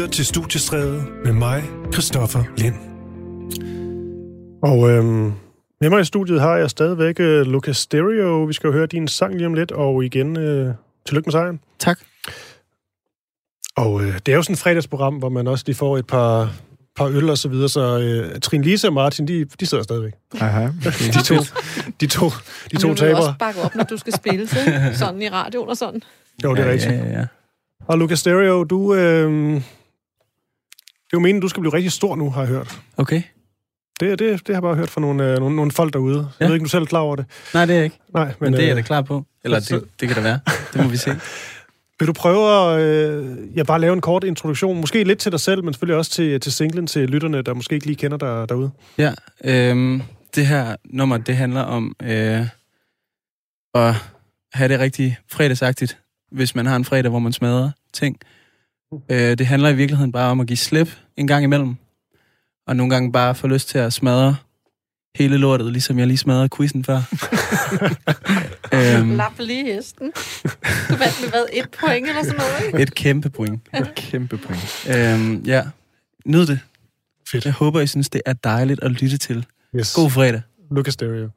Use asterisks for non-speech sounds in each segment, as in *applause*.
lytter til Studiestræde med mig, Christoffer Lind. Og øhm, med mig i studiet har jeg stadigvæk øh, Lucas Stereo. Vi skal jo høre din sang lige om lidt, og igen, øh, tillykke med sejren. Tak. Og øh, det er jo sådan et fredagsprogram, hvor man også lige får et par, par øl og så videre, så øh, Trine Lise og Martin, de, de sidder stadigvæk. Hej, hej. *laughs* De to, de to, de to vil du også bakke op, når du skal spille så, sådan i radioen og sådan. Jo, det er rigtigt. Ja, ja, ja. Og Lucas Stereo, du... Øh, det er jo meningen, du skal blive rigtig stor nu, har jeg hørt. Okay. Det, det, det har jeg bare hørt fra nogle, øh, nogle, nogle folk derude. Jeg Ja. ved ikke, om du selv er klar over det. Nej, det er jeg ikke. Nej, Men, Men det er jeg øh, da klar på. Eller så- det, det kan da være. Det må vi se. *laughs* Vil du prøve at øh, ja, bare lave en kort introduktion? Måske lidt til dig selv, men selvfølgelig også til, til singlen, til lytterne, der måske ikke lige kender dig derude. Ja, øhm, det her nummer, det handler om øh, at have det rigtig fredagsagtigt, hvis man har en fredag, hvor man smadrer ting. Øh, det handler i virkeligheden bare om at give slip en gang imellem, og nogle gange bare få lyst til at smadre hele lortet, ligesom jeg lige smadrede quizzen før. *laughs* øhm, Lap lige hesten. Du vandt med hvad, et point eller sådan noget, ikke? et kæmpe point. Et kæmpe point. Øhm, ja, nyd det. Fedt. Jeg håber, I synes, det er dejligt at lytte til. Yes. God fredag. Lucas Stereo.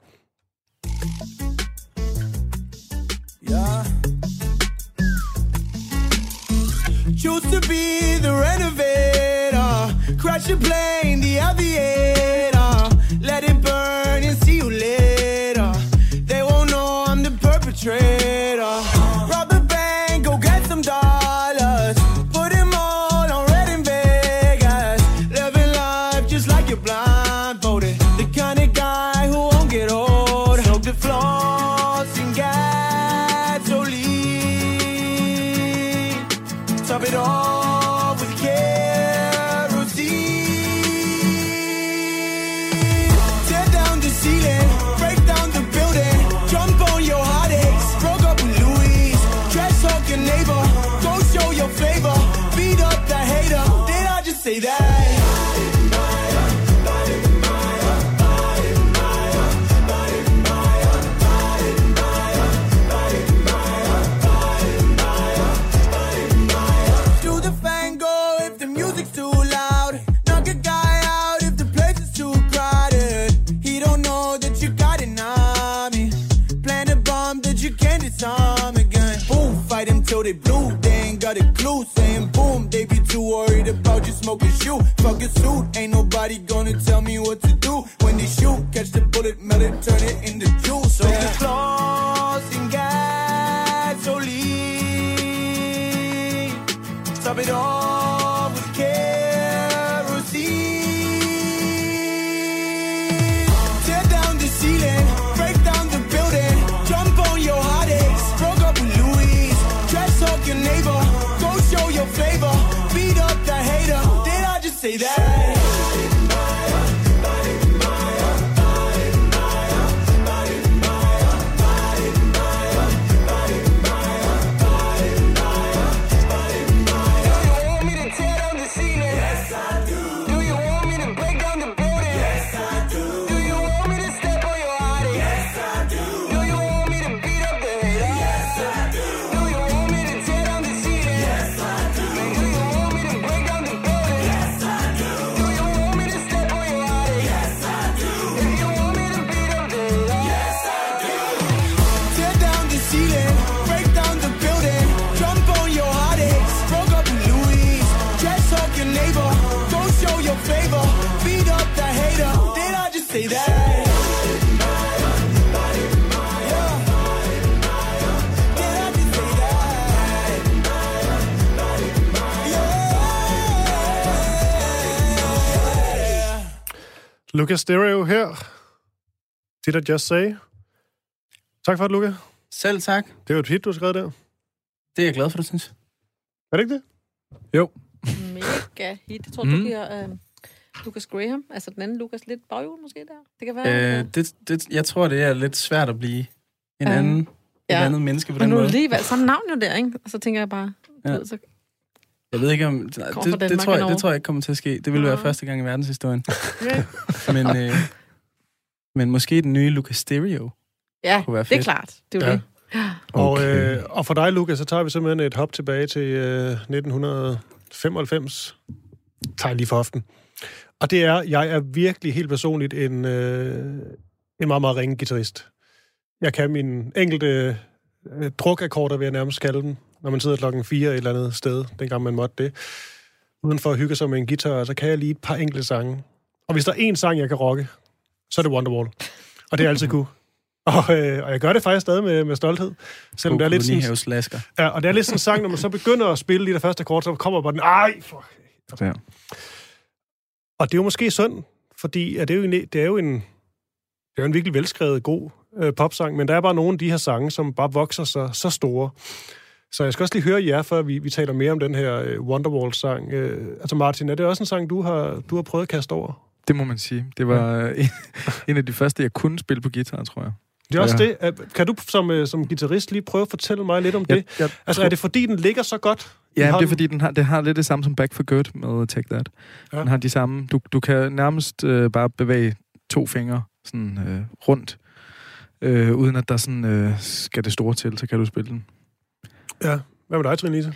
To be the renovator. Crash a plane, the aviator. Let it burn and see you later. They won't know I'm the perpetrator. Lucas Stereo her. Did I just say? Tak for det, Luca. Selv tak. Det er jo et hit, du har skrevet der. Det er jeg glad for, du synes. Er det ikke det? Mega hit. Jeg tror, mm. Du giver øh, Lucas Graham, altså den anden Lucas, lidt baghjul måske der. Det kan være. Øh, det, det, jeg tror, det er lidt svært at blive en Ja. anden, Ja. et andet menneske på Men den nu er måde. det lige valgt samme navn jo der, ikke? Og så tænker jeg bare, Ja. ved, så Jeg ved ikke, om... Det, fra det, det, Danmark tror jeg, og det tror jeg ikke kommer til at ske. Det vil Nå. være første gang i verdenshistorien. Ja. *laughs* Men, øh, men måske den nye Lucas Stereo. Ja, Kunne være det er fedt. klart. Det er jo Ja. det. Og, Okay. øh, og for dig, Lukas, så tager vi simpelthen et hop tilbage til øh, 1900 95, tager lige for hoften. Og det er, jeg er virkelig helt personligt en, øh, en meget, meget ringe guitarist. Jeg kan min enkelte øh, drukakkorder, vil jeg nærmest kalde dem, når man sidder klokken 4 et eller andet sted, dengang man måtte det. Uden for at hygge sig med en guitar, så kan jeg lige et par enkelte sange. Og hvis der er én sang, jeg kan rocke, så er det Wonderwall. Og det er altid kunne. Og, øh, og jeg gør det faktisk stadig med, med stolthed. Selvom det er lidt sådan, Kolonihavslasker. ja, og det er lidt sådan en sang, når man så begynder at spille lige det første kort, så kommer bare den, ej, for... Ja. Og det er jo måske synd, fordi at det, er jo en, det er jo en, det er jo en virkelig velskrevet, god øh, popsang, men der er bare nogle af de her sange, som bare vokser så, så store. Så jeg skal også lige høre jer, før vi, vi taler mere om den her øh, Wonderwall-sang. Øh, altså Martin, er det også en sang, du har, du har prøvet at kaste over? Det må man sige. Det var en, *laughs* en af de første, jeg kunne spille på guitar, tror jeg. Det er også Ja. det. Kan du som, øh, som guitarist lige prøve at fortælle mig lidt om det? Jeg, jeg, Altså er det fordi, den ligger så godt? Ja, det er fordi, den har, det har lidt det samme som Back for Good med Take That. Ja. Ja. Den har de samme... Du, du kan nærmest øh, bare bevæge to fingre sådan øh, rundt, øh, uden at der sådan øh, skal det store til, så kan du spille den. Ja. Hvad med dig, Trine Lise?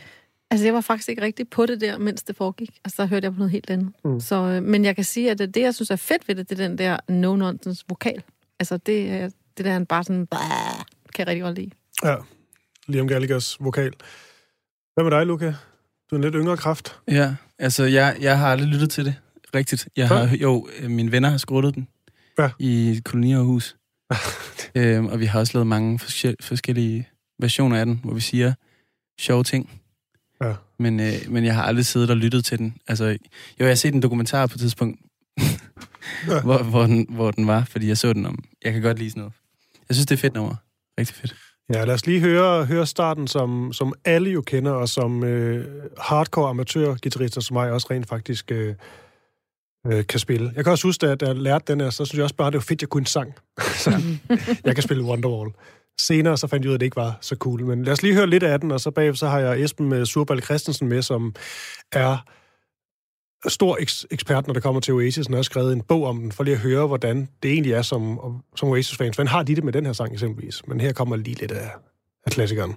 Altså, jeg var faktisk ikke rigtig på det der, mens det foregik. Altså, der hørte jeg på noget helt andet. Mm. Så, øh, men jeg kan sige, at det, det, jeg synes er fedt ved det, det er den der no-nonsense vokal. Altså, det, er- det der, han bare sådan... Bah, kan jeg rigtig godt lide. Ja. Liam Gallaghers vokal. Hvad med dig, Luca? Du er en lidt yngre kraft. Ja, altså jeg, jeg har aldrig lyttet til det rigtigt. Jeg har, jo, øh, mine venner har skruttet den Ja. i kolonierhus. *laughs* øhm, og vi har også lavet mange forskel, forskellige versioner af den, hvor vi siger sjove ting. Ja. Men, øh, men jeg har aldrig siddet og lyttet til den. Altså, jo, jeg har set en dokumentar på et tidspunkt, Ja. *laughs* hvor, hvor, den, hvor den var, fordi jeg så den om... Jeg kan godt lide sådan noget. Jeg synes, det er fedt nummer. Rigtig fedt. Ja, lad os lige høre, høre starten, som, som alle jo kender, og som øh, hardcore amatørguitarister som mig også rent faktisk øh, øh, kan spille. Jeg kan også huske, at da jeg lærte den her, så synes jeg også bare, det var fedt, jeg kunne en sang. *laughs* så jeg kan spille Wonderwall. Senere så fandt jeg ud af, at det ikke var så cool. Men lad os lige høre lidt af den, og så bagefter så har jeg Esben med Surbal Christensen med, som er stor eks- ekspert, når det kommer til Oasis. Han har skrevet en bog om den, for lige at høre, hvordan det egentlig er som, som Oasis-fans. Hvordan har de det med den her sang eksempelvis? Men her kommer lige lidt af, af klassikeren.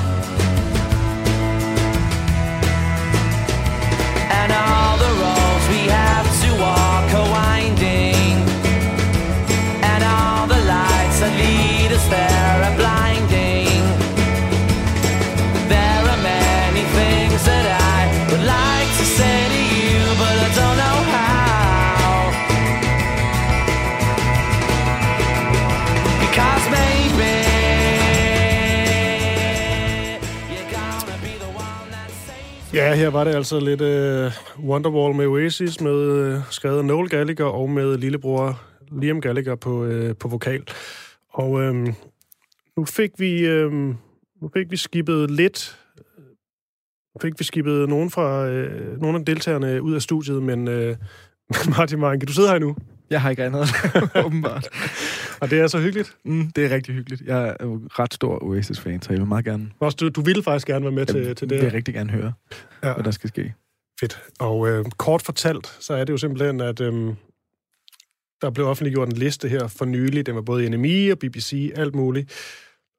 Ja, her var det altså lidt øh, Wonderwall med Oasis, med øh, skrevet Noel Gallagher og med lillebror Liam Gallagher på, øh, på vokal. Og øh, nu fik vi øh, nu fik vi skibet lidt nu fik vi skibet nogen fra øh, nogle af deltagerne ud af studiet, men øh, *laughs* Martin Mark, du sidder her nu, jeg har ikke andet, *laughs* åbenbart. og det er så hyggeligt. Mm, det er rigtig hyggeligt. Jeg er jo ret stor Oasis-fan, så jeg vil meget gerne, Også du, du ville faktisk gerne være med til, jeg til vil det. rigtig gerne høre, Ja. hvad der skal ske. Fedt. Og øh, kort fortalt, så er det jo simpelthen, at øh, der blev offentliggjort en liste her for nylig, den var både NME og BBC, alt muligt,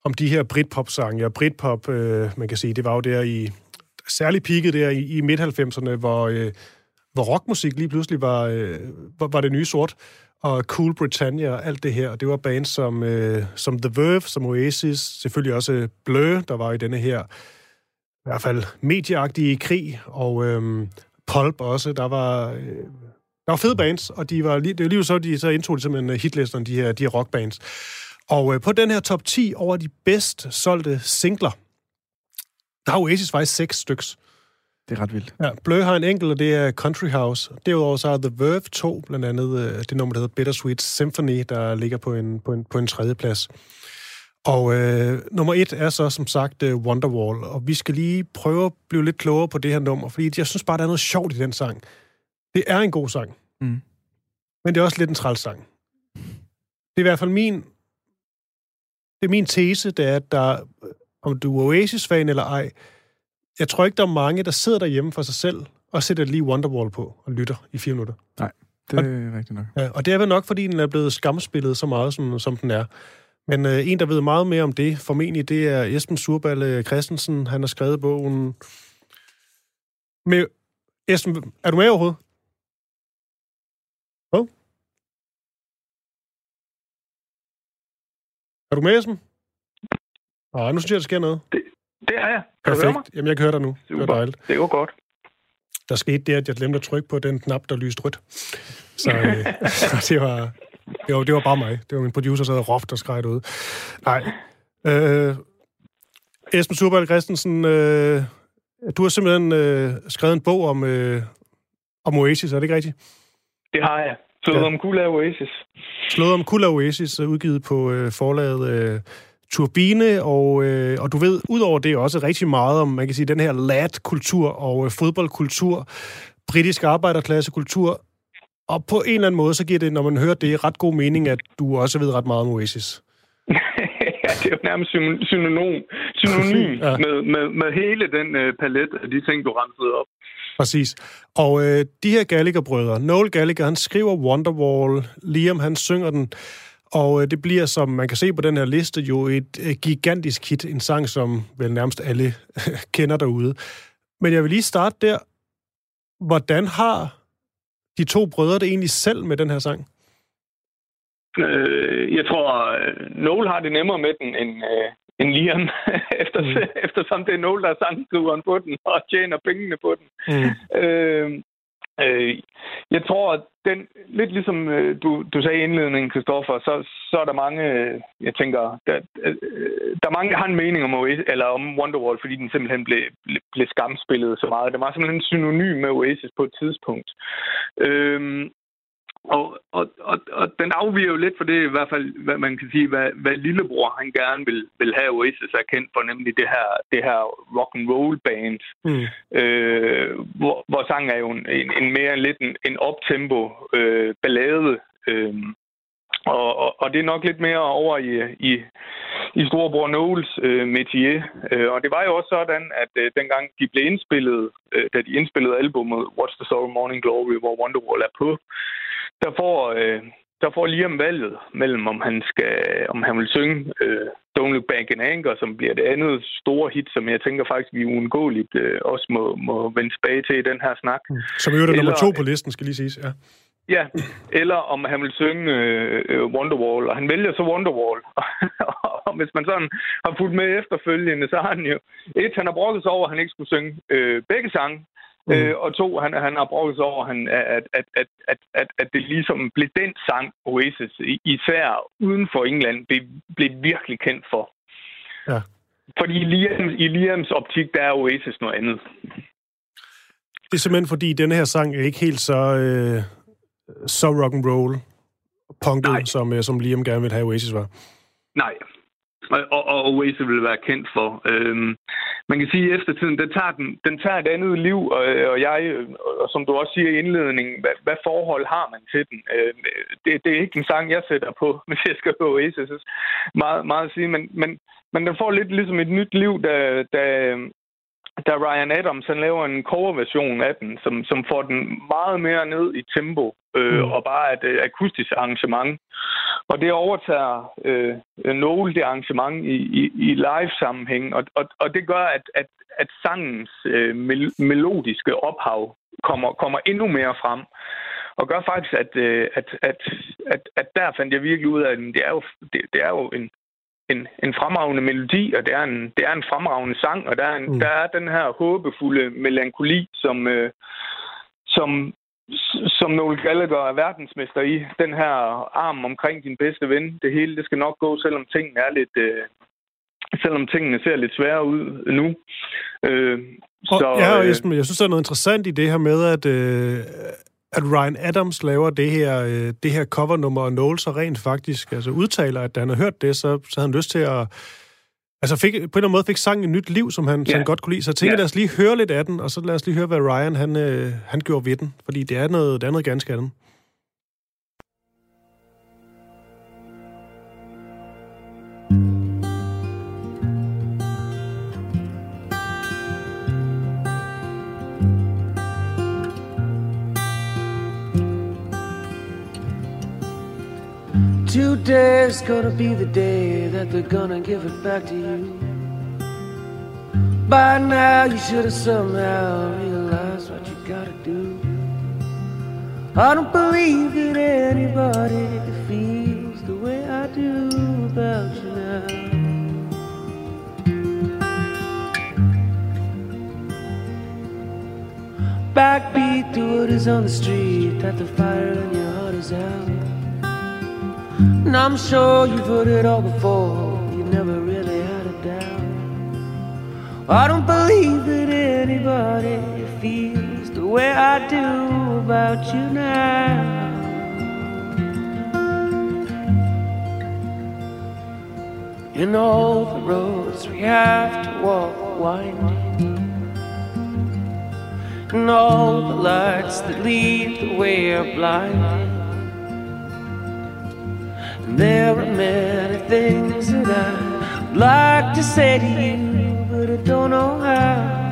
om de her Britpop-sange. Og Britpop, øh, man kan sige, det var jo der i, særligt peaked der i, i midt-90'erne, hvor, øh, hvor rockmusik lige pludselig var, øh, var, var det nye sort, og Cool Britannia og alt det her. Og det var bands som, øh, som The Verve, som Oasis, selvfølgelig også Blur, der var i denne her i hvert fald medieagtige krig, og øh, Pulp også. Der var, øh, der var fede bands, og de var, lige- det var lige så, de så indtog de simpelthen øh, hitlisterne, de her, de her rockbands. Og øh, på den her top 10 over de bedst solgte singler, der har Oasis faktisk seks styks. Det er ret vildt. Ja, Blur har en enkelt, og det er Country House. Derudover så har The Verve 2, blandt andet øh, det nummer, der hedder Bittersweet Symphony, der ligger på en, på en, på en tredje plads. Og øh, nummer et er så som sagt øh, Wonderwall, og vi skal lige prøve at blive lidt klogere på det her nummer, fordi jeg synes bare, der er noget sjovt i den sang. Det er en god sang, Mm. men det er også lidt en træls sang. Det er i hvert fald min, det er min tese, det er, at der, om du er Oasis-fan eller ej, jeg tror ikke, der er mange, der sidder derhjemme for sig selv og sætter lige Wonderwall på og lytter i fire minutter. Det er rigtigt nok. Ja, og det er vel nok, fordi den er blevet skamspillet så meget, som, som den er. Men øh, en, der ved meget mere om det, formentlig, det er Esben Surballe Christensen. Han har skrevet bogen... Med... Esben, er du med overhovedet? Hvad? Er du med, Esben? Nej, nu synes jeg, der sker noget. Det er jeg. Kan du høre mig? Perfekt. Jamen, jeg kan høre dig nu. Det var Super. dejligt. Det var godt. Der skete det, at jeg glemte at trykke på den knap, der lyste rødt. Så øh, *laughs* *laughs* det, var, det, var, det var bare mig. Det var min producer, der havde råbt og skrejet ud. Nej. Øh, Esben Surbal Christensen, øh, du har simpelthen øh, skrevet en bog om, øh, om Oasis, er det ikke rigtigt? Det har jeg. Ja. ja. om Kula Oasis. Slået om Kula Oasis, øh, udgivet på øh, forlaget øh, Turbine, og, øh, og du ved, udover det også rigtig meget om, man kan sige, den her lad-kultur og øh, fodboldkultur, britisk arbejderklassekultur, og på en eller anden måde, så giver det, når man hører det, ret god mening, at du også ved ret meget om Oasis. *laughs* ja, det er jo nærmest syn- synonym, synonym ja. med, med, med hele den øh, palet af de ting, du rensede op. Præcis. Og øh, de her Gallagher-brødre, Noel Gallagher, han skriver Wonderwall, Liam, han synger den, og øh, det bliver, som man kan se på den her liste, jo et øh, gigantisk hit, en sang, som vel nærmest alle *laughs* kender derude. Men jeg vil lige starte der. Hvordan har de to brødre det egentlig selv med den her sang? Øh, jeg tror, øh, Noel har det nemmere med den end, øh, end Liam, *laughs* efter, Mm. mm. *laughs* eftersom det er Noel, der er sangskriveren på den og tjener pengene på den. Mm. Øh, øh, jeg tror, at den, lidt ligesom øh, du, du sagde i indledningen, Kristoffer, så, så er der mange, øh, jeg tænker, der, øh, der er mange, der har en mening om, Oasis, eller om Wonderwall, fordi den simpelthen blev, blev, blev skamspillet så meget. Det var simpelthen synonym med Oasis på et tidspunkt. Øh, og, og, og, og den afviger jo lidt for det, i hvert fald, hvad man kan sige, hvad, hvad lillebror han gerne vil, vil have Oasis er kendt for, nemlig det her, det her rock and roll band, Mm. øh, hvor, hvor sangen er jo en, en, en mere lidt en, en optempo øh, ballade. Øh, og, og, og det er nok lidt mere over i, i, i storebror Noels øh, métier. Øh, og det var jo også sådan, at øh, dengang de blev indspillet, øh, da de indspillede albumet What's the Story Morning Glory, hvor Wonderwall er på, der får, øh, der får Liam valget mellem, om han skal, om han vil synge øh, Don't Look Back in Anger, som bliver det andet store hit, som jeg tænker faktisk, vi uundgåeligt øh, også må, må vende tilbage til i den her snak. Som i øvrigt er nummer to på listen, skal lige siges. Ja. Ja, eller om han vil synge øh, Wonderwall, og han vælger så Wonderwall. *laughs* og hvis man sådan har fulgt med efterfølgende, så har han jo... Et, han har brokket sig over, at han ikke skulle synge øh, begge sange, Mm. øh, og to, han, han har brokket sig over, han, at, at, at, at, at, at det ligesom blev den sang, Oasis, i- især uden for England, blev, blev virkelig kendt for. Ja. Fordi i Liams, i Liams optik, der er Oasis noget andet. Det er simpelthen fordi, denne her sang er ikke helt så, øh, så rock and roll punket, som, øh, som Liam gerne vil have Oasis var. Nej. Og, og, Oasis vil være kendt for. Øhm, man kan sige, at eftertiden, den tager, den, den tager et andet liv, og, og jeg, og som du også siger i indledningen, hvad, hvad forhold har man til den? Øh, det, det er ikke en sang, jeg sætter på, *laughs* hvis jeg skal på Oasis. Meget, meget at sige, men, men, men den får lidt ligesom et nyt liv, da, da, da Ryan Adams han laver en coverversion af den, som, som får den meget mere ned i tempo, øh, Mm. og bare et øh, akustisk arrangement. Og det overtager øh, Noel det arrangement i, i, i live-sammenhæng, og, og, og det gør, at, at, at sangens øh, mel- melodiske ophav kommer, kommer endnu mere frem. Og gør faktisk, at, øh, at, at, at, at der fandt jeg virkelig ud af, at det er jo, det, det er jo en, en, en fremragende melodi, og det er en, det er en fremragende sang, og der er, en, Mm. der er den her håbefulde melankoli, som, øh, som, som Noel Gallagher er verdensmester i. Den her arm omkring din bedste ven. Det hele, det skal nok gå, selvom tingene er lidt... Øh, selvom tingene ser lidt svære ud nu. Øh, Og, så, ja, og øh, Esben, jeg synes, der er noget interessant i det her med, at, øh, at Ryan Adams laver det her, øh, det her covernummer, og Noel så rent faktisk altså, udtaler, at da han har hørt det, så, så havde han lyst til at... Altså fik, på en eller anden måde fik sangen et nyt liv, som han, ja. som han godt kunne lide. Så jeg tænker, Ja. lad os lige høre lidt af den, og så lad os lige høre, hvad Ryan han, øh, han gjorde ved den. Fordi det er noget, det er noget ganske andet. Today's gonna be the day that they're gonna give it back to you. By now, you should have somehow realized what you gotta do. I don't believe that anybody feels the way I do about you now. Backbeat to what is on the street, that the fire in your heart is out. And I'm sure you've heard it all before, you never really had a doubt. I don't believe that anybody feels the way I do about you now. In all the roads we have to walk winding, and all the lights that lead the way are blinding. There are many things that I'd like to say to you, but I don't know how.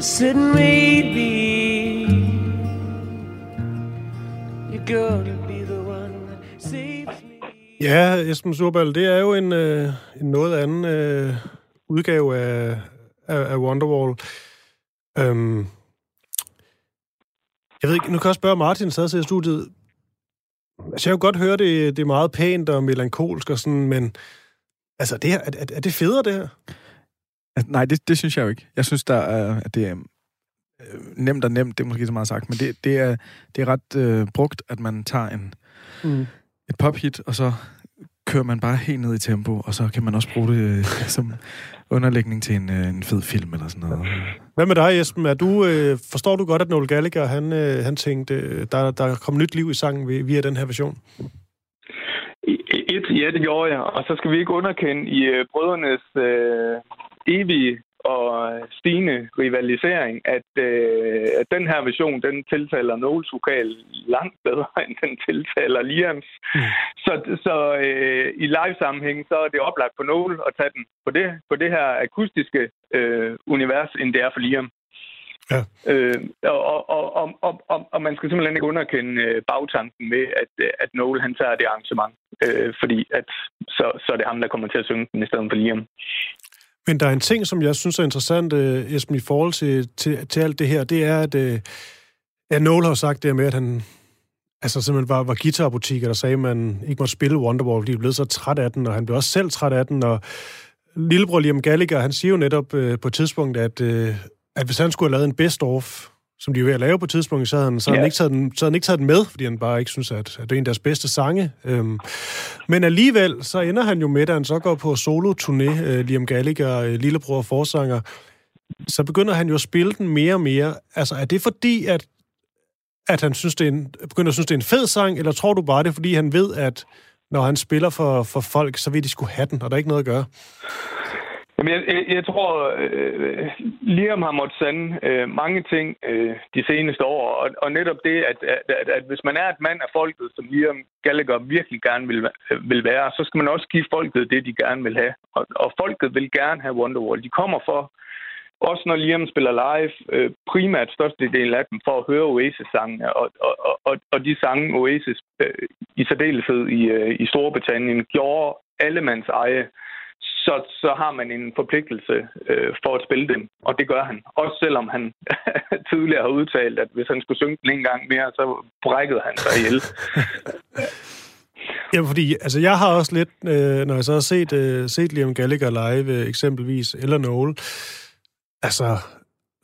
Said maybe you're gonna be the one that saves me. Ja, Esben Surbal, det er jo en, øh, en noget anden øh, udgave af, af, af Wonderwall. Øhm, jeg ved ikke, nu kan jeg spørge Martin, sad i studiet. Altså, jeg kan godt høre, det, det er meget pænt og melankolsk og sådan, men altså, det her, er, er, er det federe, det her? Nej, det, det synes jeg jo ikke. Jeg synes, der er, at det er øh, nemt og nemt, det er måske så meget sagt, men det, det, er, det er ret øh, brugt, at man tager en, Mm. et pophit, og så kører man bare helt ned i tempo, og så kan man også bruge det øh, *laughs* som underlægning til en, øh, en fed film eller sådan noget. Hvad med dig, Esben? Er du, øh, forstår du godt, at Noel Gallagher, han, øh, han tænkte, øh, der, der kom nyt liv i sangen ved- via den her version? Et, ja, det gjorde jeg. Og så skal vi ikke underkende i øh, brødrenes øh, evige og stigende rivalisering, at, øh, at den her version, den tiltaler Noels vokal langt bedre, *laughs* end den tiltaler Liams. Mm. Så, så øh, i live-sammenhæng, så er det oplagt for Noel at tage den på det, på det her akustiske øh, univers, end det er for Liam. Ja. Øh, og, og, og, og, og, og man skal simpelthen ikke underkende øh, bagtanken med, at, øh, at Noel han tager det arrangement, øh, fordi at, så, så er det ham, der kommer til at synge den i stedet for Liam. Men der er en ting, som jeg synes er interessant, øh, Esben, i forhold til, til, til alt det her, det er, at øh, ja, Noel har sagt det her med, at han altså simpelthen var, var guitarbutikker, der sagde, at man ikke måtte spille Wonderwall, fordi de blev så træt af den, og han blev også selv træt af den, og lillebror Liam Gallagher, han siger jo netop øh, på et tidspunkt, at, øh, at hvis han skulle have lavet en best-of, som de er ved at lave på et tidspunkt, så havde han, så havde han, ikke, taget den, så havde han ikke taget den med, fordi han bare ikke synes, at, at det er en af deres bedste sange. Øhm, men alligevel, så ender han jo med, da han så går på solo-turné, øh, Liam Gallagher, øh, lillebror og forsanger, så begynder han jo at spille den mere og mere. Altså, er det fordi, at, at han synes, det er en, begynder at synes, det er en fed sang, eller tror du bare, det er, fordi han ved, at når han spiller for, for folk, så vil de skulle have den, og der er ikke noget at gøre? Jamen, jeg, jeg, jeg tror, øh, Liam har måttet sande øh, mange ting øh, de seneste år, og, og netop det, at, at, at, at hvis man er et mand af folket, som Liam Gallagher virkelig gerne vil, øh, vil være, så skal man også give folket det, de gerne vil have. Og, og folket vil gerne have Wonderwall. De kommer for, også når Liam spiller live, øh, primært størstedelen af dem for at høre Oasis-sangene, og, og, og, og de sange Oasis øh, i særdeleshed i, øh, i Storbritannien gjorde allemands eje så, så har man en forpligtelse øh, for at spille dem, og det gør han. Også selvom han *laughs* tidligere har udtalt, at hvis han skulle synge den en gang mere, så brækkede han sig ihjel. *laughs* Ja, fordi altså, jeg har også lidt, øh, når jeg så har set, øh, set Liam Gallagher live, øh, eksempelvis, eller Noel, altså,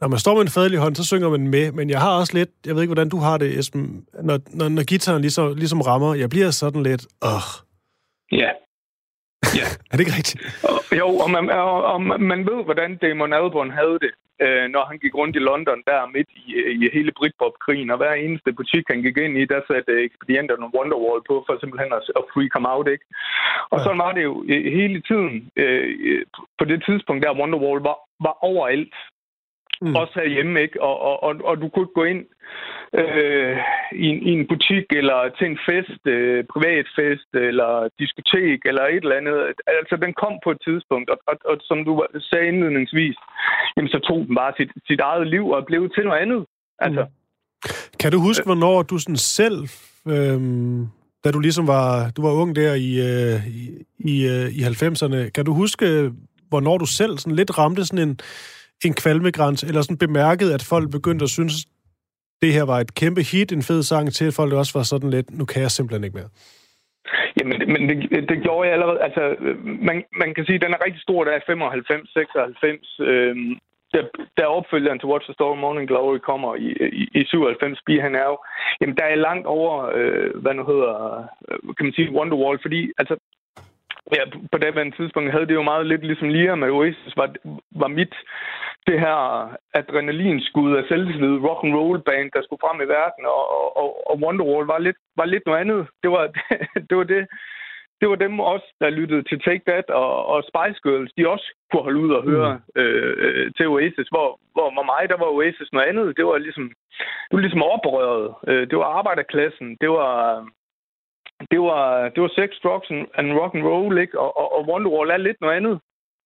når man står med en fadelig hånd, så synger man med, men jeg har også lidt, jeg ved ikke, hvordan du har det, Esben, når, når, når gitaren ligesom, ligesom rammer, jeg bliver sådan lidt, åh, Ja. *laughs* Ja. er det ikke rigtigt? Og, jo, og man, og, og man ved, hvordan Damon Albarn havde det, øh, når han gik rundt i London der midt i, i hele Britpop-krigen, og hver eneste butik, han gik ind i, der satte ekspedienterne Wonderwall på, for simpelthen at, at freak ham out, ikke? Og Ja. sådan var det jo øh, hele tiden. Øh, på det tidspunkt der, Wonderwall var, var overalt. Mm. Også herhjemme, ikke? Og, og, og, og du kunne ikke gå ind øh, i, en, i en butik eller til en fest, øh, privat fest eller diskotek eller et eller andet. Altså, den kom på et tidspunkt, og, og, og som du sagde indledningsvis, jamen, så tog den bare sit, sit eget liv og blev til noget andet. Altså, Kan du huske, hvornår du sådan selv, øhm, da du ligesom var, du var ung der i, øh, i, i, øh, i 90'erne, kan du huske, hvornår du selv sådan lidt ramte sådan en, en kvalmegræns, eller sådan bemærkede, at folk begyndte at synes, det her var et kæmpe hit, en fed sang, til at folk også var sådan lidt, nu kan jeg simpelthen ikke mere. Jamen, det- men det, det gjorde jeg allerede. Altså, man, man kan sige, at den er rigtig stor, der er 95, 96. Øhm, der, der opfølgeren til Watch the Storm Morning Glory kommer i, i, i 97, Be han er jo, jamen der er langt over, øh, hvad nu hedder, øh, kan man sige, Wonderwall, fordi altså, ja, på det tidspunkt havde det jo meget lidt ligesom Liam med Oasis, var, var mit det her adrenalinskud af selvtillid rock and roll band, der skulle frem i verden, og, og, og Wonderwall var lidt, var lidt noget andet. Det var *laughs* det, var det, det var dem også, der lyttede til Take That og, og Spice Girls, de også kunne holde ud og høre øh, øh, til Oasis, hvor, hvor med mig, der var Oasis noget andet. Det var ligesom, det var ligesom oprøret. Øh, det var arbejderklassen. Det var, det var, det var sex, drugs and, rock and roll, ikke? Og, og, og Wonderwall er lidt noget andet.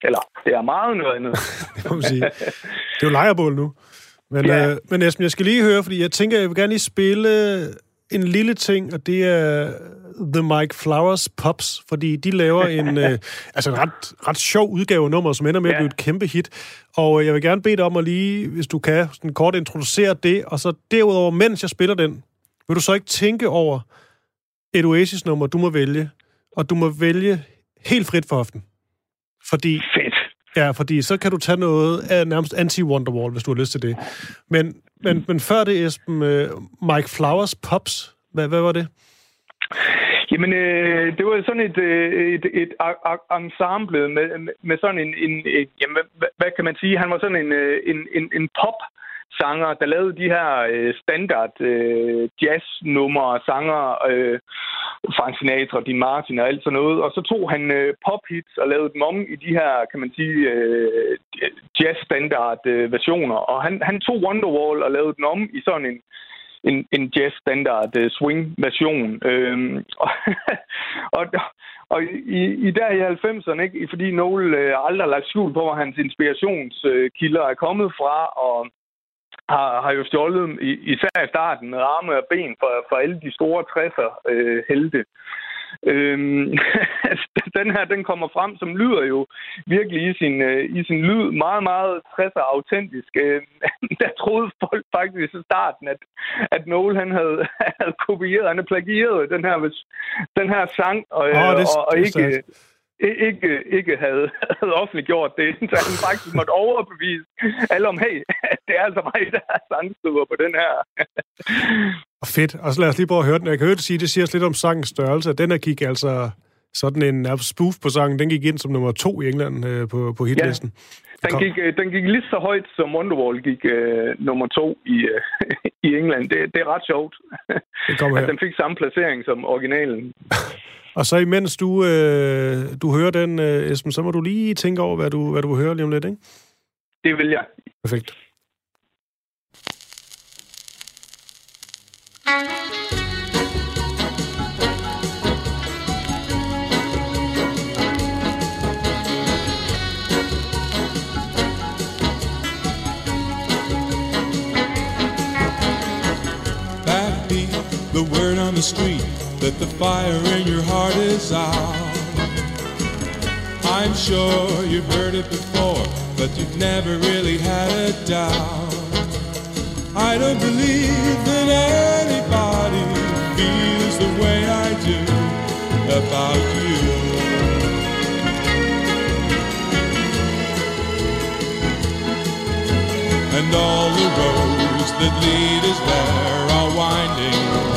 Eller, det er meget noget andet. *laughs* Det må man sige. Det er jo lejrebål nu. Men, Ja. øh, men Esben, jeg skal lige høre, fordi jeg tænker, jeg vil gerne lige spille en lille ting, og det er The Mike Flowers Pops, fordi de laver *laughs* en, øh, altså en ret, ret sjov udgave af nummer, som ender med at Ja. blive et kæmpe hit. Og jeg vil gerne bede dig om at lige, hvis du kan, sådan kort introducere det, og så derudover, mens jeg spiller den, vil du så ikke tænke over et Oasis-nummer, du må vælge, og du må vælge helt frit for hoften. Fordi Fedt. Ja, fordi så kan du tage noget af nærmest anti-Wonderwall, hvis du har lyst til det. Men, men, men før det, Esben, øh, Mike Flowers Pops, hvad, hvad var det? Jamen, øh, det var sådan et, øh, et, et ensemble med, med sådan en, en, en jamen, hvad, hvad kan man sige? Han var sådan en, øh, en, en, en pop sanger, der lavede de her øh, standard øh, jazz-numre, sanger, øh, Frank Sinatra, Dean Martin og alt sådan noget. Og så tog han øh, pop-hits og lavede dem om i de her, kan man sige, øh, jazz-standard-versioner. Øh, og han, han tog Wonderwall og lavede den om i sådan en, en, en jazz-standard øh, uh, swing-version. Øhm, *laughs* og, og, og i, i der i 90'erne, ikke, fordi Noel øh, aldrig har lagt skjul på, hvor hans inspirationskilder øh, er kommet fra, og har, har jo stjålet, i, især i starten, med arme og ben for, for alle de store 60'er øh, helte. Øhm, *laughs* den her, den kommer frem, som lyder jo virkelig i sin, øh, i sin lyd meget, meget 60'er autentisk. Øh, *laughs* der troede folk faktisk i starten, at, at Noel han havde, *laughs* havde kopieret, han havde plagieret den her, den her sang, og, oh, det- og, og det ikke, stærkt. Ikke, ikke havde, havde offentliggjort det, så han faktisk måtte overbevise alle om, hey, det er altså mig, der er sangskriver på den her. Fedt. Og så lad os lige prøve at høre den. Jeg kan høre det sige, det siger os lidt om sangens størrelse. Den her gik altså sådan en spoof på sangen. Den gik ind som nummer to i England øh, på, på hitlisten. Den Kom. gik, øh, den gik lige så højt, som Wonderwall gik øh, nummer to i, øh, *laughs* i England. Det, det er ret sjovt. Det At her. den fik samme placering som originalen. Og så imens du, øh, du hører den, øh, Esben, så må du lige tænke over, hvad du, hvad du vil høre lige om lidt, ikke? Det vil jeg. Perfekt. That the street that the fire in your heart is out. I'm sure you've heard it before, but you've never really had a doubt. I don't believe that anybody feels the way I do about you. And all the roads that lead us there are winding.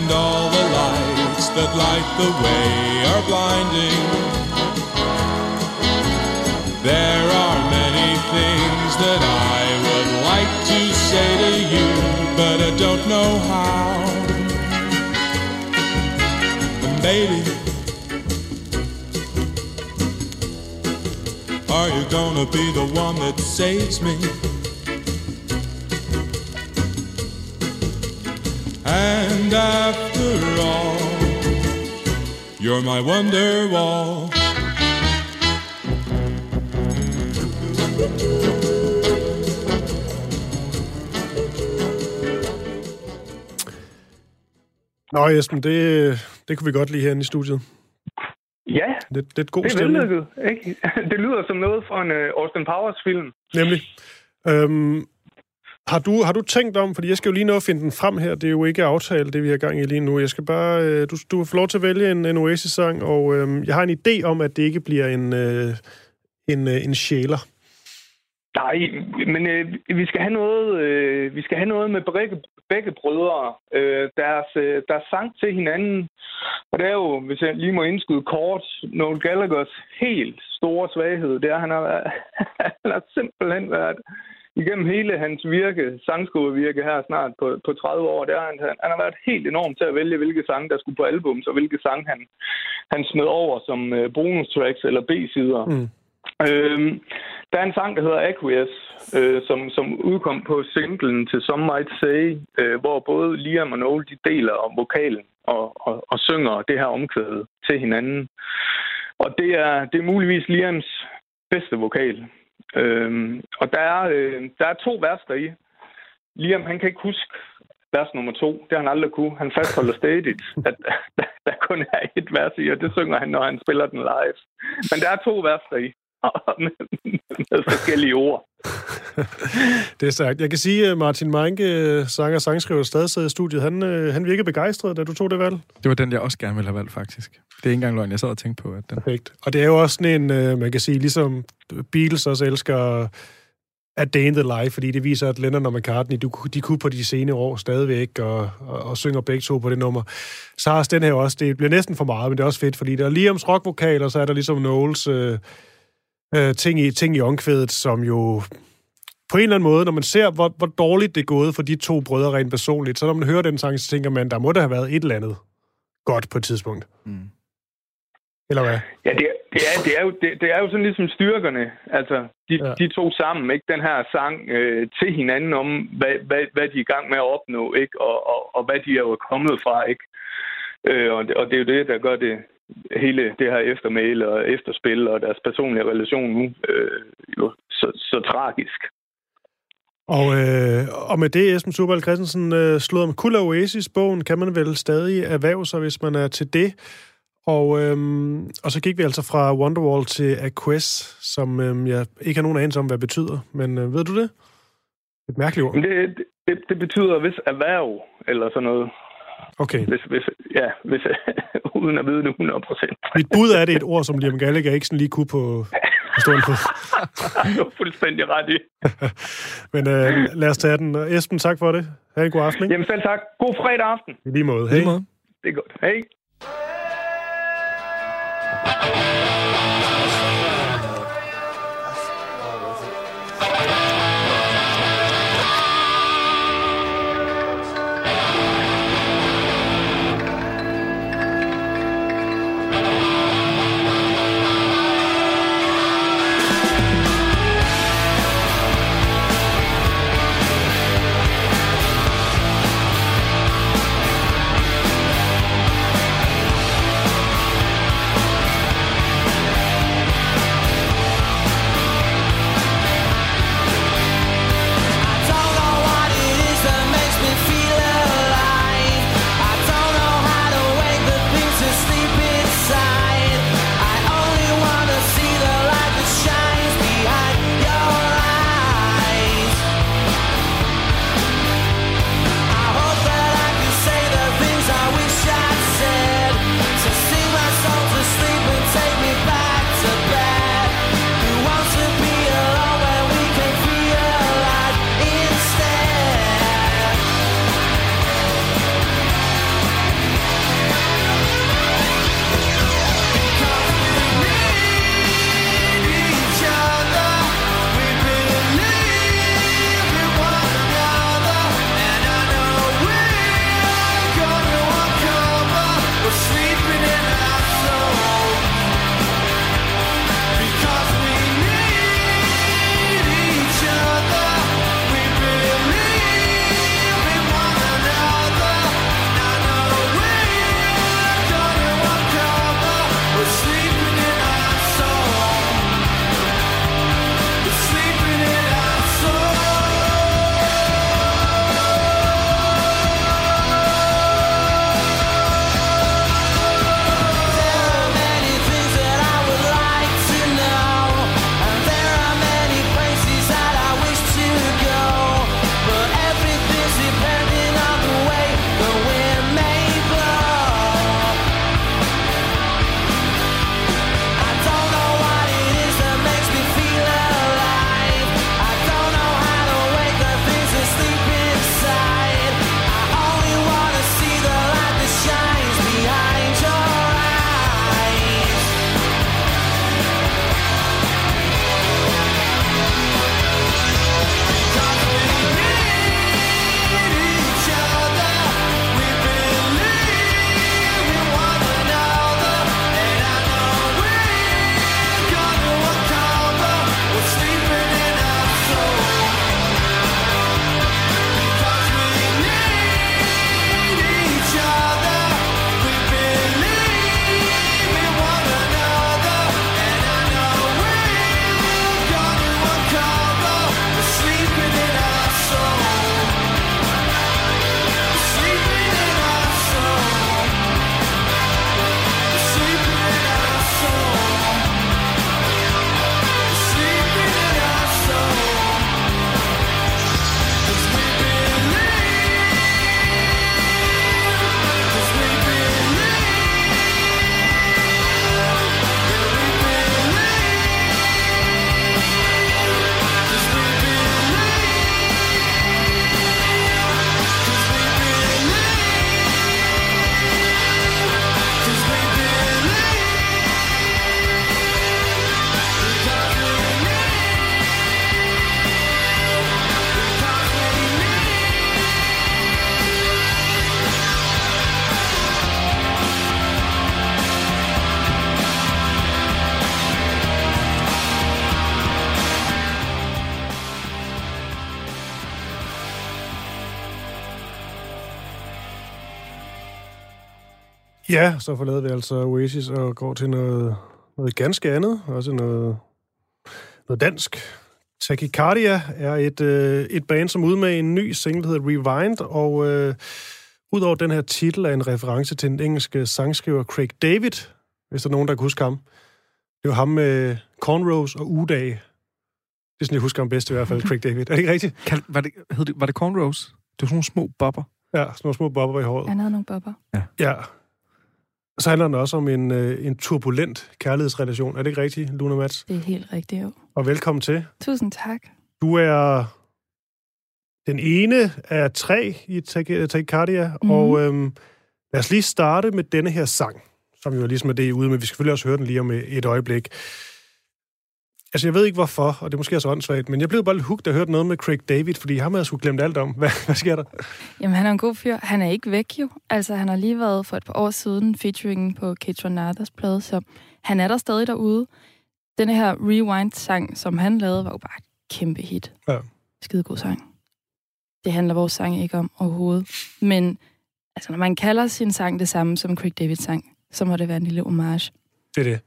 And all the lights that light the way are blinding. There are many things that I would like to say to you, but I don't know how. And baby, are you gonna be the one that saves me? And after all, you're my wonder wall. Nå, Esben, det, det kunne vi godt lide herinde i studiet. Ja, Det, det er et god det er stemning. vellykket, ikke? *laughs* Det lyder som noget fra en uh, Austin Powers-film. Nemlig. Øhm, har, du, har du tænkt om, fordi jeg skal jo lige nå at finde den frem her, det er jo ikke aftalt, det vi har gang i lige nu. Jeg skal bare, øh, du, du får lov til at vælge en, en Oasis-sang, og øhm, jeg har en idé om, at det ikke bliver en, øh, en, øh, en sjæler. Nej, men øh, vi skal have noget. Øh, vi skal have noget med begge, begge brødre. Øh, deres, øh, deres sang til hinanden. Og det er jo, hvis jeg lige må indskyde kort, Noel Gallaghers helt store svaghed, det er, at han har, været, *laughs* han har simpelthen været igennem hele hans virke, sangskolevirke her snart på, på 30 år, det er, han, han har været helt enorm til at vælge, hvilke sange, der skulle på albums, og hvilke sange han, han smed over som øh, bonus tracks eller B-sider. Mm. Øhm, der er en sang, der hedder Aqueous, øh, som, som udkom på singlen til Some Might Say, øh, hvor både Liam og Noel de deler om vokalen og, og, og synger det her omkvæde til hinanden. Og det er, det er muligvis Liams bedste vokal. Øhm, og der er, øh, der er to vers i. Liam, han kan ikke huske vers nummer to. Det har han aldrig kunne. Han fastholder stadigt, at der, *laughs* der kun er et vers i, og det synger han, når han spiller den live. Men der er to vers i. *laughs* med, med forskellige ord. *laughs* Det er sagt. Jeg kan sige, at Martin Meinke, sanger og sangskriver, stadig sidder i studiet. Han, øh, han virkede begejstret, da du tog det valg. Det var den, jeg også gerne ville have valgt, faktisk. Det er ikke engang løgn, jeg sad og tænkte på. At den... Perfekt. Og det er jo også sådan en, øh, man kan sige, ligesom Beatles også elsker A Day in the Life, fordi det viser, at Lennon og McCartney, de, de kunne på de senere år stadigvæk, og, og, og synger begge to på det nummer. Så har den her også, det bliver næsten for meget, men det er også fedt, fordi der er Liams rockvokal, og så er der ligesom Noels øh, øh, ting, i, ting i omkvædet, som jo på en eller anden måde, når man ser, hvor, hvor dårligt det er gået for de to brødre rent personligt, så når man hører den sang, så tænker man, der må der have været et eller andet godt på et tidspunkt. Mm. Eller hvad? Ja, det, er- det, er, det, er jo, det, det er jo sådan ligesom styrkerne, altså de, ja. de to sammen, ikke? Den her sang øh, til hinanden om, hvad, hvad, hvad de er i gang med at opnå, ikke? Og, og, og hvad de er jo kommet fra, ikke? Øh, og, det, og det er jo det, der gør det hele det her eftermæle og efterspil og deres personlige relation nu øh, jo så, så tragisk. Og, øh, og med det, Esben Superal Christensen øh, slået om Kul Oasis-bogen, kan man vel stadig erhverve sig, hvis man er til det. Og, øhm, og så gik vi altså fra Wonderwall til Aquest, som øhm, jeg ikke har nogen anelse om, hvad det betyder. Men øh, ved du det? Et mærkeligt ord. Det, det, det betyder hvis erhverv eller sådan noget. Okay. Hvis, hvis, ja, hvis, *laughs* uden at vide det 100 procent. Mit bud er det et ord, som Liam Gallagher ikke sådan lige kunne på, på stående fod. *laughs* du er fuldstændig ret i. *laughs* Men øh, lad os tage den. Og Esben, tak for det. Ha' en god aften, ikke? Jamen selv tak. God fredag aften. I lige måde. Hej. Det er godt. Hej. Ja, så forlader vi altså Oasis og går til noget, noget ganske andet. Også noget, noget dansk. Tachycardia er et, øh, et band, som ude med en ny single, der hedder Rewind, og øh, udover den her titel er en reference til den engelske sangskriver Craig David, hvis der er nogen, der kan huske ham. Det var ham med Cornrows og Udag. Det er sådan, jeg husker ham bedst i hvert fald, Craig David. Er det ikke rigtigt? Kan, var, det, hed det, var det cornrows? Det var sådan nogle små bobber. Ja, sådan nogle små bobber i håret. Han havde nogle bobber. Ja. Så handler den også om en, øh, en turbulent kærlighedsrelation. Er det ikke rigtigt, Luna Mats? Det er helt rigtigt, jo. Og velkommen til. Tusind tak. Du er den ene af tre i Tachycardia, mm. Mhm. og øhm, lad os lige starte med denne her sang, som jo ligesom er det, ude med. Vi skal selvfølgelig også høre den lige om et øjeblik. Altså, jeg ved ikke hvorfor, og det er måske også åndssvagt, men jeg blev bare lidt hugt, da jeg hørte noget med Craig David, fordi ham havde jeg sgu glemt alt om. *laughs* Hvad, hvad sker der? Jamen, han er en god fyr. Han er ikke væk jo. Altså, han har lige været for et par år siden featuring på Kate Nathers plade, så han er der stadig derude. Denne her Rewind-sang, som han lavede, var jo bare et kæmpe hit. Ja. Skidegod sang. Det handler vores sang ikke om overhovedet. Men altså, når man kalder sin sang det samme som Craig Davids sang, så må det være en lille homage. Det er det.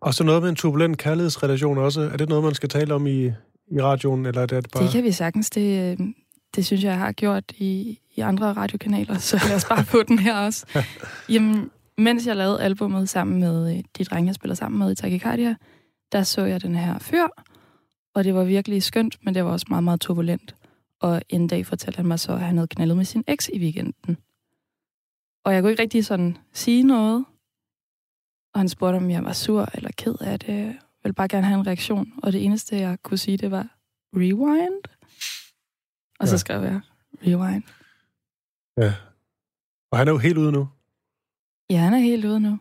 Og så noget med en turbulent kærlighedsrelation også. Er det noget, man skal tale om i, i radioen, eller er det bare... Det kan vi sagtens. Det, øh, det synes jeg, jeg har gjort i, i andre radiokanaler, så lad os bare få den her også. *laughs* Jamen, mens jeg lavede albummet sammen med øh, de drenge, jeg spiller sammen med i Tachycardia, der så jeg den her fyr, og det var virkelig skønt, men det var også meget, meget turbulent. Og en dag fortalte han mig så, at han havde knaldet med sin eks i weekenden. Og jeg kunne ikke rigtig sådan sige noget. Og han spurgte, om jeg var sur eller ked af det. Jeg ville bare gerne have en reaktion. Og det eneste, jeg kunne sige, det var rewind. Og så Ja. skrev jeg rewind. Ja. Og han er jo helt ude nu. Ja, han er helt ude nu.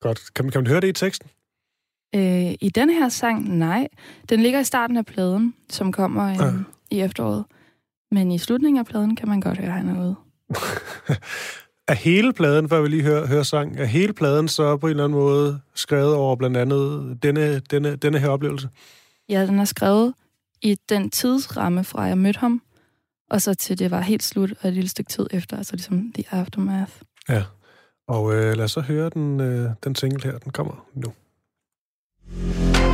Godt. Kan man, kan man høre det i teksten? Øh, I den her sang, nej. Den ligger i starten af pladen, som kommer øh, Ja. i efteråret. Men i slutningen af pladen kan man godt høre, at han er ude. *laughs* Er hele pladen, før vi lige hører, hører sang, er hele pladen så på en eller anden måde skrevet over blandt andet denne, denne, denne her oplevelse? Ja, den er skrevet i den tidsramme fra, jeg mødte ham, og så til det var helt slut, og et lille stykke tid efter, altså ligesom The Aftermath. Ja. Og øh, lad os så høre den, øh, den single her. Den kommer nu. In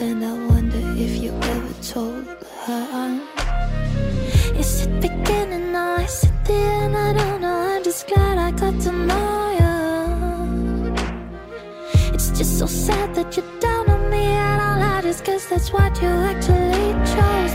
and I wonder if you ever told her. Is it beginning or is it the end? I don't know. I'm just glad I got to know you. It's just so sad that you're down on me and all that is cause that's what you actually chose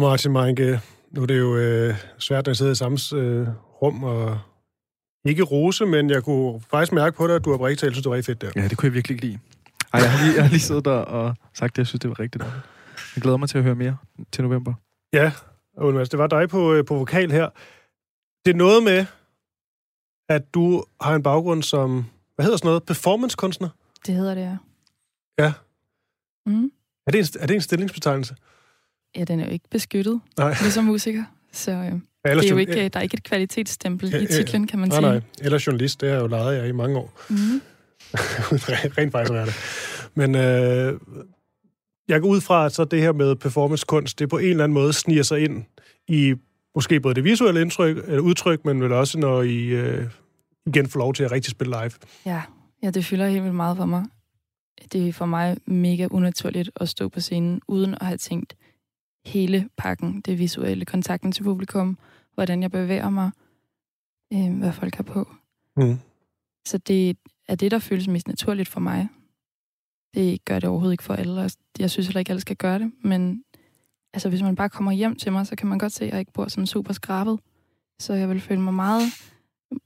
Martin Meinke, nu er det jo øh, svært, jeg sidder i samme øh, rum og ikke rose, men jeg kunne faktisk mærke på dig, at du har talt, synes det var rigtig fedt der. Ja, det kunne jeg virkelig ikke lide. Ej, jeg har lige, jeg har lige siddet der og sagt, at jeg synes, det var rigtigt. Jeg glæder mig til at høre mere til november. Ja, og Mads, det var dig på, øh, på vokal her. Det er noget med, at du har en baggrund som, hvad hedder sådan noget, performancekunstner? Det hedder det, ja. Ja. Mm. Er det en, er det en stillingsbetegnelse? Ja, den er jo ikke beskyttet, Nej. ligesom musiker. Så øh, det er jo ikke, øh, der er ikke et kvalitetsstempel i titlen, kan man nej, sige. Nej, eller journalist, det har jeg jo lejet jer i mange år. Mm. *laughs* Rent faktisk er det. Men øh, jeg går ud fra, at så det her med performancekunst, det på en eller anden måde sniger sig ind i måske både det visuelle indtryk, eller udtryk, men vel også, når I øh, igen får lov til at rigtig spille live. Ja, ja, det fylder helt vildt meget for mig. Det er for mig mega unaturligt at stå på scenen, uden at have tænkt hele pakken, det visuelle, kontakten til publikum, hvordan jeg bevæger mig, øh, hvad folk har på. Mm. Så det er det, der føles mest naturligt for mig. Det gør det overhovedet ikke for alle, og jeg synes heller ikke, at alle skal gøre det, men altså, hvis man bare kommer hjem til mig, så kan man godt se, at jeg ikke bor sådan super skrabet. Så jeg vil føle mig meget,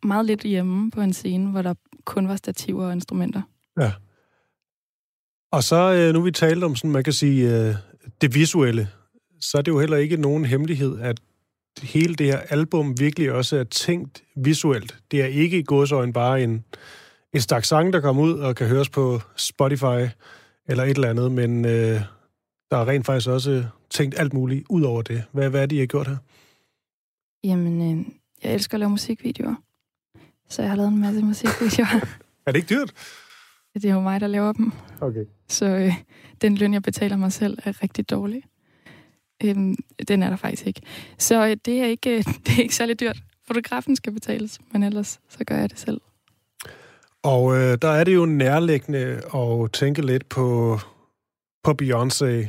meget lidt hjemme på en scene, hvor der kun var stativer og instrumenter. Ja. Og så, øh, nu vi talt om sådan, man kan sige, øh, det visuelle, så er det jo heller ikke nogen hemmelighed, at hele det her album virkelig også er tænkt visuelt. Det er ikke i godsøjen bare en, en stak sang, der kommer ud og kan høres på Spotify eller et eller andet, men øh, der er rent faktisk også tænkt alt muligt ud over det. Hvad, hvad er det, I har gjort her? Jamen, øh, jeg elsker at lave musikvideoer. Så jeg har lavet en masse musikvideoer. *laughs* Er det ikke dyrt? det er jo mig, der laver dem. Okay. Så øh, den løn, jeg betaler mig selv, er rigtig dårlig. Øhm, den er der faktisk ikke. Så øh, det, er ikke, øh, *laughs* det er ikke særlig dyrt. Fotografen skal betales, men ellers så gør jeg det selv. Og øh, der er det jo nærliggende at tænke lidt på, på Beyoncé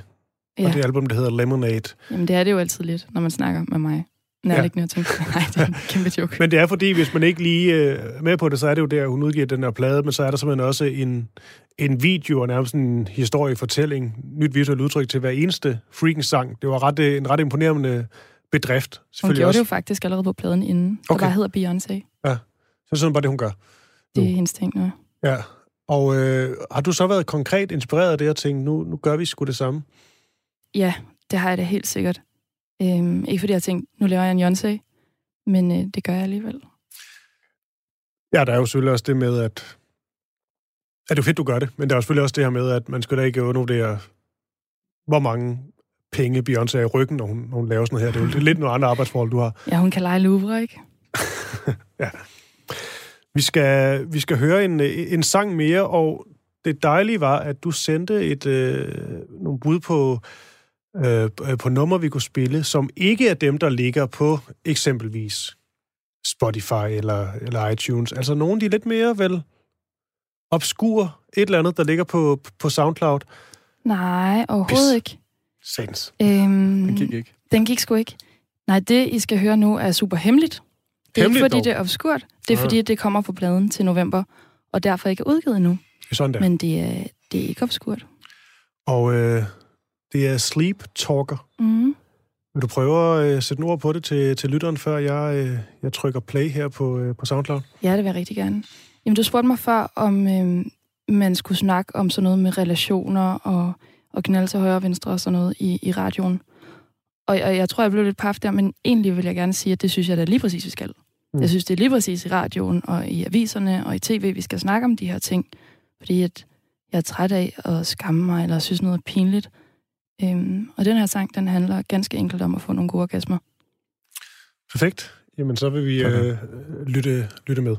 ja. Og det album, der hedder Lemonade. Jamen, det er det jo altid lidt, når man snakker med mig. Nærliggende at tænke, *laughs* nej, det er en kæmpe joke. Men det er fordi, hvis man ikke lige øh, er med på det, så er det jo der, hun udgiver den her plade, men så er der simpelthen også en, en video og nærmest en historiefortælling, nyt visuelt udtryk til hver eneste freaking sang. Det var ret, øh, en ret imponerende bedrift. Hun gjorde også. det jo faktisk allerede på pladen inden, der Okay. bare hedder Beyoncé. Ja, så er sådan bare det, hun gør. Det er hendes ting nu. Ja, og øh, har du så været konkret inspireret af det og tænkt, nu, nu gør vi sgu det samme? Ja, det har jeg da helt sikkert. Øhm, ikke fordi jeg har tænkt, nu laver jeg en Beyoncé, men øh, det gør jeg alligevel. Ja, der er jo selvfølgelig også det med, at... Ja, det er jo fedt, du gør det, men der er jo selvfølgelig også det her med, at man skal da ikke undervurdere, hvor mange penge Beyoncé er i ryggen, når hun, når hun laver sådan noget her. Det er jo lidt nogle andre arbejdsforhold, du har. *laughs* Ja, hun kan lege Louvre, ikke? ja. Vi skal, vi skal høre en, en sang mere, og det dejlige var, at du sendte et, øh, nogle bud på, øh, på nummer, vi kunne spille, som ikke er dem, der ligger på eksempelvis Spotify eller, eller iTunes. Altså nogle, de er lidt mere vel obskur, et eller andet, der ligger på, på SoundCloud. Nej, overhovedet ikke. Sans. Øhm, Den gik ikke. Den gik sgu ikke. Nej, det, I skal høre nu, er super hemmeligt. Det er Hemmeligt ikke, fordi dog? det er obskurt. Det er, Ah. fordi det kommer på pladen til november, og derfor ikke er udgivet endnu. Det sådan der. Men det er, det er ikke obskurt. Og øh, det er Sleep Talker. Mm. Vil du prøve at øh, sætte en ord på det til, til lytteren, før jeg, øh, jeg trykker play her på, øh, på SoundCloud? Ja, det vil jeg rigtig gerne. Jamen, du spurgte mig før, om øh, man skulle snakke om sådan noget med relationer og, og knalde til højre og venstre og sådan noget i, i radioen. Og, og jeg tror, jeg blev lidt paf der, men egentlig vil jeg gerne sige, at det synes jeg da lige præcis, vi skal. Mm. Jeg synes, det er lige præcis i radioen og i aviserne og i tv, vi skal snakke om de her ting. Fordi at jeg er træt af at skamme mig, eller synes noget er pinligt. Øhm, og den her sang, den handler ganske enkelt om at få nogle gode orgasmer. Perfekt. Jamen, så vil vi øh, lytte, lytte med.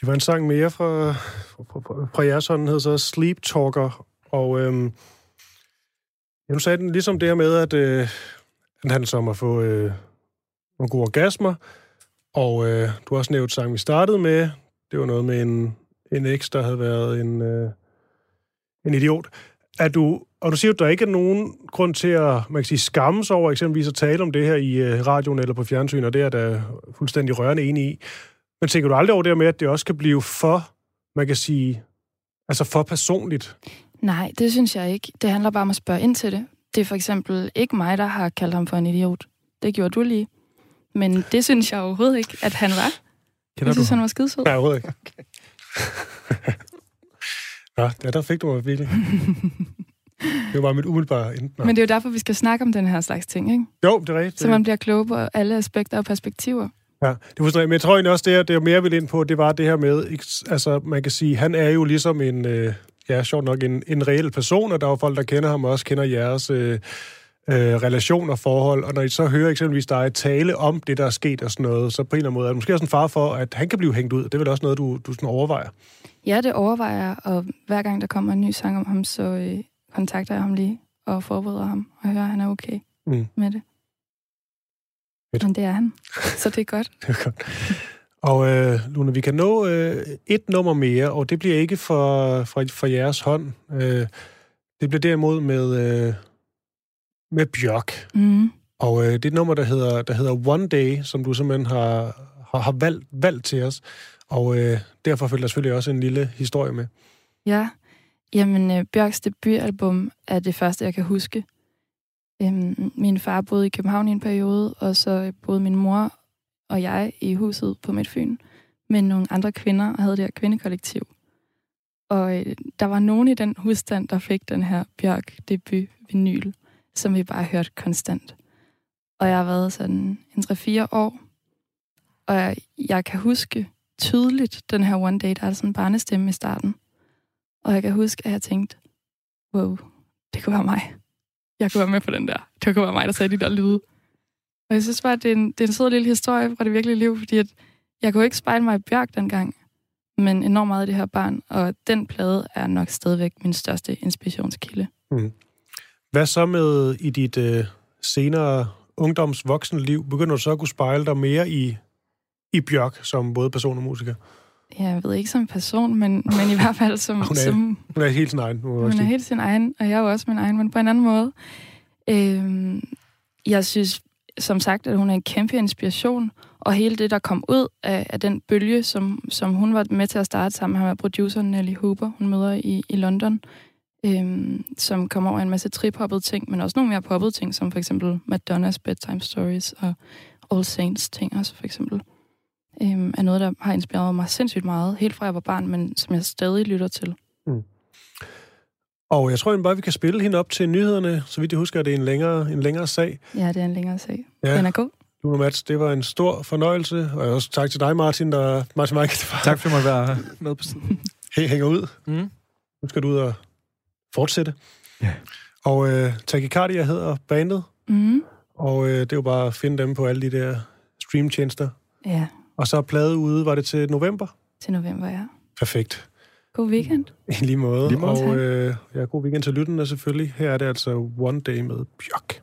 Det var en sang mere fra, fra, fra, jeres hånd, den hedder så Sleep Talker. Og øhm, ja, nu sagde den ligesom det her med, at øh, den handler om at få øh, nogle gode orgasmer. Og øh, du har også nævnt sang, vi startede med. Det var noget med en, en eks, der havde været en, øh, en idiot. Er du, og du siger, at der ikke er nogen grund til at man kan sige, skamme sig over eksempelvis at tale om det her i øh, radioen eller på fjernsyn, og det er der da fuldstændig rørende enig i. Men tænker du aldrig over det med, at det også kan blive for, man kan sige, altså for personligt? Nej, det synes jeg ikke. Det handler bare om at spørge ind til det. Det er for eksempel ikke mig, der har kaldt ham for en idiot. Det gjorde du lige. Men det synes jeg overhovedet ikke, at han var. Kender jeg synes, du han var skidesød. Nej, overhovedet ikke. *laughs* Nå, ja, der fik du mig virkelig. *laughs* Det var bare mit umiddelbare enten. Men det er jo derfor, vi skal snakke om den her slags ting, ikke? Jo, det er rigtigt. Så man bliver klog på alle aspekter og perspektiver. Ja, det forstår jeg. Men jeg tror egentlig også, det, er, det er mere vil ind på, det var det her med, altså man kan sige, han er jo ligesom en, øh, ja, sjovt nok, en, en reel person, og der er jo folk, der kender ham og også kender jeres øh, øh, relationer og forhold, og når I så hører eksempelvis dig tale om det, der er sket og sådan noget, så på en eller anden måde er det måske også en far for, at han kan blive hængt ud. Det er vel også noget, du, du sådan overvejer. Ja, det overvejer jeg, og hver gang der kommer en ny sang om ham, så øh, kontakter jeg ham lige og forbereder ham, og hører, at han er okay Mm. med det. Fedt. Men det er han, så det er godt. *laughs* Det er godt. Og øh, Luna, vi kan nå øh, et nummer mere, og det bliver ikke for, for, for jeres hånd. Øh, det bliver derimod med, øh, med Bjørk. Mm. Og øh, det er et nummer, der hedder, der hedder One Day, som du simpelthen har, har, har valgt, valgt til os. Og øh, derfor følger der selvfølgelig også en lille historie med. Ja, jamen øh, Bjørks debutalbum er det første, jeg kan huske. Øhm, min far boede i København i en periode, og så øh, boede min mor og jeg i huset på Midtfyn med nogle andre kvinder, og havde det her kvindekollektiv. Og øh, der var nogen i den husstand, der fik den her Bjørk debut vinyl, som vi bare hørte konstant. Og jeg har været sådan en 3-4 år, og jeg, jeg kan huske tydeligt den her One Day, der er sådan en barnestemme i starten. Og jeg kan huske, at jeg tænkte, wow, det kunne være mig. Jeg kunne være med på den der. Det kunne være mig, der sagde de der lyde. Og jeg synes bare, at det er en, det er en sød lille historie fra det virkelige liv, fordi at jeg kunne ikke spejle mig i Bjørk dengang, men enormt meget af det her barn, og den plade er nok stadigvæk min største inspirationskilde. Mm. Hvad så med i dit øh, senere ungdoms voksenliv? Begynder du så at kunne spejle dig mere i, i Bjørk som både person og musiker? Jeg ved ikke som person, men, men i hvert fald som... *laughs* Hun er, som hun er helt sin egen. Hun er sige. helt sin egen, og jeg er jo også min egen, men på en anden måde. Øhm, jeg synes, som sagt, at hun er en kæmpe inspiration, og hele det, der kom ud af, af den bølge, som, som hun var med til at starte sammen med produceren Nelly Hooper, hun møder i, i London, øhm, som kom over en masse trip ting, men også nogle mere poppede ting, som for eksempel Madonnas Bedtime Stories og All Saints ting også, for eksempel. Øhm, er noget, der har inspireret mig sindssygt meget, helt fra jeg var barn, men som jeg stadig lytter til. Og jeg tror egentlig bare, vi kan spille hende op til nyhederne. Så vidt jeg husker, at det er en længere, en længere sag. Ja, det er en længere sag. Ja. Den er god. Luna Mats, det var en stor fornøjelse. Og også tak til dig, Martin, der Martin Mike, der Tak for, at være med på siden. *laughs* hænger ud. Mm. Nu skal du ud og fortsætte. Ja. Og øh, Takikardia hedder bandet, Mm. og øh, det er jo bare at finde dem på alle de der streamtjenester. Ja, Og så er plade ude, var det til november? til november, ja. Perfekt. God weekend. I lige måde. Lige måde. Og øh, ja, god weekend til lytterne selvfølgelig. Her er det altså One Day med Bjørk.